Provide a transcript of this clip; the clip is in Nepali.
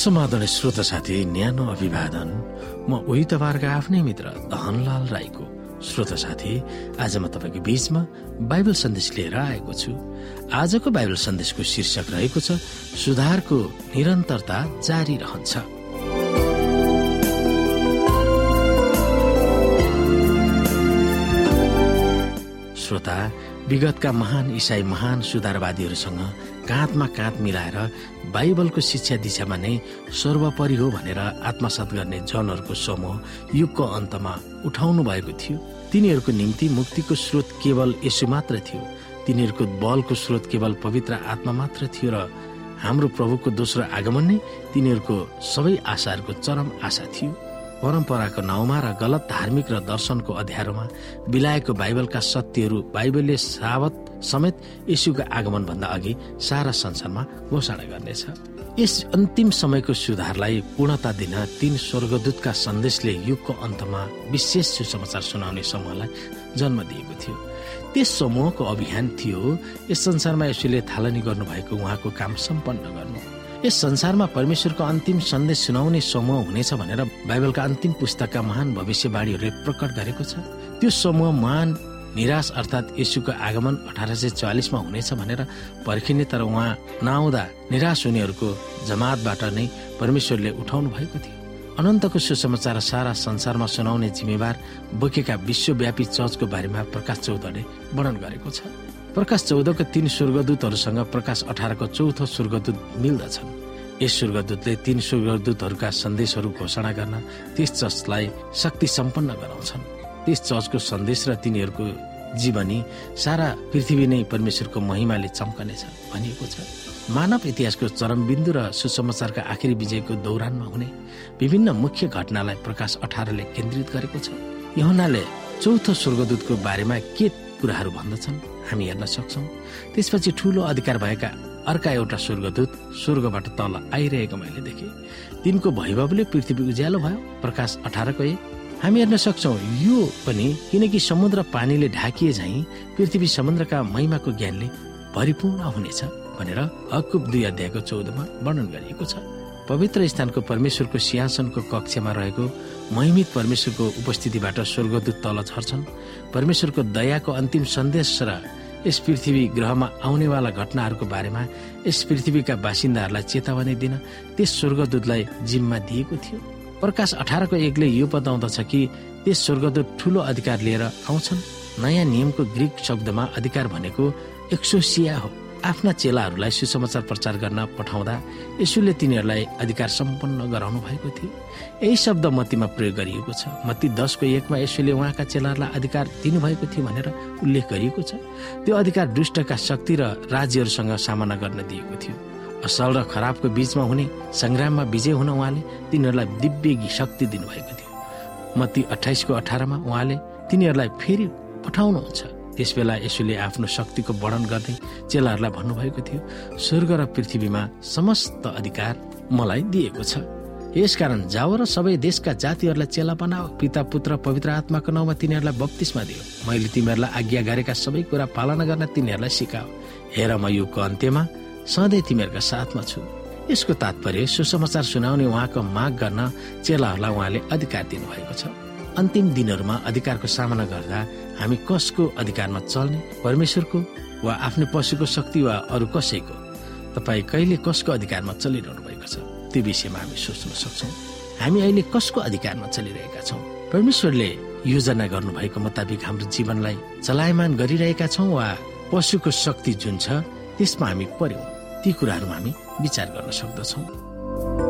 समाधान श्रोता साथी न्यानो अभिवादन। म उही तपाईँहरूको आफ्नै मित्र धनलाल राईको श्रोता साथी। आज म तपाईँको बीचमा बाइबल सन्देश लिएर आएको छु। आजको बाइबल सन्देशको शीर्षक रहेको छ सुधारको निरन्तरता जारी रहन्छ। श्रोता विगतका महान इसाई महान सुधारवादीहरूसँग काँधमा काँध मिलाएर बाइबलको शिक्षा दिशामा नै सर्वोपरि हो भनेर आत्मसात गर्ने जनहरूको समूह युगको अन्तमा उठाउनु भएको थियो। तिनीहरूको निम्ति मुक्तिको स्रोत केवल यसो मात्र थियो। तिनीहरूको बलको स्रोत केवल पवित्र आत्मा मात्र थियो र हाम्रो प्रभुको दोस्रो आगमन नै तिनीहरूको सबै आशाहरूको चरम आशा थियो। परम्पराको नाउँमा र गलत धार्मिक र दर्शनको अध्यारोमा बिलाएको बाइबलका सत्यहरू बाइबलले सावत समेत यशुको आगमन भन्दा अघि सारा संसारमा घोषणा गर्नेछ। यस अन्तिम समयको सुधारलाई पूर्णता दिन तीन स्वर्गदूतका सन्देशले युगको अन्तमा विशेष सुसमाचार सुनाउने समूहलाई जन्म दिएको थियो। त्यस समूहको अभियान थियो यस संसारमा यसुले थालनी गर्नुभएको उहाँको काम सम्पन्न गर्नु। यस संसारमा परमेश्वरको अन्तिम सन्देश सुनाउने समूह हुनेछ भनेर बाइबलका अन्तिम पुस्तकका महान भविष्यवाणीहरूले प्रकट गरेको छ। त्यो समूह महान निराश अर्थात् यशुको आगमन अठार सय चालिसमा हुनेछ भनेर पर्खिने तर उहाँ नआउँदा निराश हुनेहरूको जमातबाट नै परमेश्वरले उठाउनु भएको थियो। अनन्तको सुसमाचार सारा संसारमा सुनाउने जिम्मेवार बोकेका विश्वव्यापी चर्चको बारेमा प्रकाश चौधले वर्णन गरेको छ। प्रकाश चौधको तीन स्वर्गदूतहरूसँग प्रकाश अठारको चौथो स्वर्गदूत मिल्दछन्। यस स्वर्गदूतले तीन स्वर्गदूतहरूका सन्देशहरू घोषणा गर्न त्यस चर्चलाई शक्ति सम्पन्न गराउँछन्। त्यस चर्चको सन्देश र तिनीहरूको जीवनी सारा पृथ्वी नै परमेश्वरको महिमाले चम्कनेछ भनिएको छ। मानव इतिहासको चरम बिन्दु र सुसमाचारका आखिरी विजयको दौरानमा हुने विभिन्न मुख्य घटनालाई प्रकाश अठारले केन्द्रित गरेको छ। यहुनाले चौथो स्वर्गदूतको बारेमा के कुराहरू भन्दछन्। हामी हेर्न सक्छौ। त्यसपछि ठूलो अधिकार भएका अर्का एउटा स्वर्गदूत स्वर्गबाट तल आइरहेको मैले देखे। तिनको भैभवले पृथ्वी उज्यालो भयो। प्रकाश अठारको एक। हामी हेर्न सक्छौ यो पनि किनकि समुद्र पानीले ढाकिए झै पृथ्वी समुद्रका महिमाको ज्ञानले भरिपूर्ण हुनेछ भनेर हकुब दुई अध्यायको चौधमा वर्णन गरिएको छ। पवित्र स्थानको परमेश्वरको सिंहासनको कक्षमा रहेको महिमित परमेश्वरको उपस्थितिबाट स्वर्गदूत तल झर्छन् परमेश्वरको दयाको अन्तिम सन्देश र यस पृथ्वी ग्रहमा आउनेवाला घटनाहरूको बारेमा यस पृथ्वीका बासिन्दाहरूलाई चेतावनी दिन त्यस स्वर्गदूतलाई जिम्मा दिएको थियो। प्रकाश अठारको एकले यो बताउँदछ कि त्यस स्वर्गदूत ठूलो अधिकार लिएर आउँछन्। नयाँ नियमको ग्रिक शब्दमा अधिकार भनेको एक्सोसिया हो। आफ्ना चेलाहरूलाई सुसमाचार प्रचार गर्न पठाउँदा यसुले तिनीहरूलाई अधिकार सम्पन्न गराउनु भएको थियो। यही शब्द मतीमा प्रयोग गरिएको छ। मती दसको एकमा यसुले उहाँका चेलाहरूलाई अधिकार दिनुभएको थियो भनेर उल्लेख गरिएको छ। त्यो अधिकार दुष्टका शक्ति र राज्यहरूसँग सामना गर्न दिएको थियो। असल र खराबको बीचमा हुने सङ्ग्राममा विजय हुन उहाँले तिनीहरूलाई दिव्य शक्ति दिनुभएको थियो। मती अठाइसको अठारमा उहाँले तिनीहरूलाई फेरि पठाउनुहुन्छ। त्यस बेला यसुले आफ्नो शक्तिको वर्णन गर्दै चेलाहरूलाई भन्नुभएको थियो स्वर्ग र पृथ्वीमा समस्त अधिकार मलाई दिएको छ। यसकारण जाओ र सबै देशका जातिहरूलाई चेला बनाओ। पिता पुत्र पवित्र आत्माको नाउँमा तिनीहरूलाई बत्तिसमा दियो। मैले तिमीहरूलाई आज्ञा गरेका सबै कुरा पालना गर्न तिनीहरूलाई सिकाओ। हेर म युगको अन्त्यमा सधैँ तिमीहरूका साथमा छु। यसको तात्पर्य सुसमाचार सुनाउने उहाँको माग गर्न चेलाहरूलाई उहाँले अधिकार दिनुभएको छ। अन्तिम दिनहरूमा अधिकारको सामना गर्दा हामी कसको अधिकारमा चल्ने? परमेश्वरको वा आफ्नो पशुको शक्ति वा अरू कसैको? तपाईँ कहिले कसको अधिकारमा चलिरहनु भएको छ? त्यो विषयमा हामी सोच्न सक्छौँ। हामी अहिले कसको अधिकारमा चलिरहेका छौँ? परमेश्वरले योजना गर्नुभएको मुताबिक हाम्रो जीवनलाई चलायमान गरिरहेका छौँ वा पशुको शक्ति जुन छ त्यसमा हामी पर्यौँ ती कुराहरूमा हामी विचार गर्न सक्दछौँ।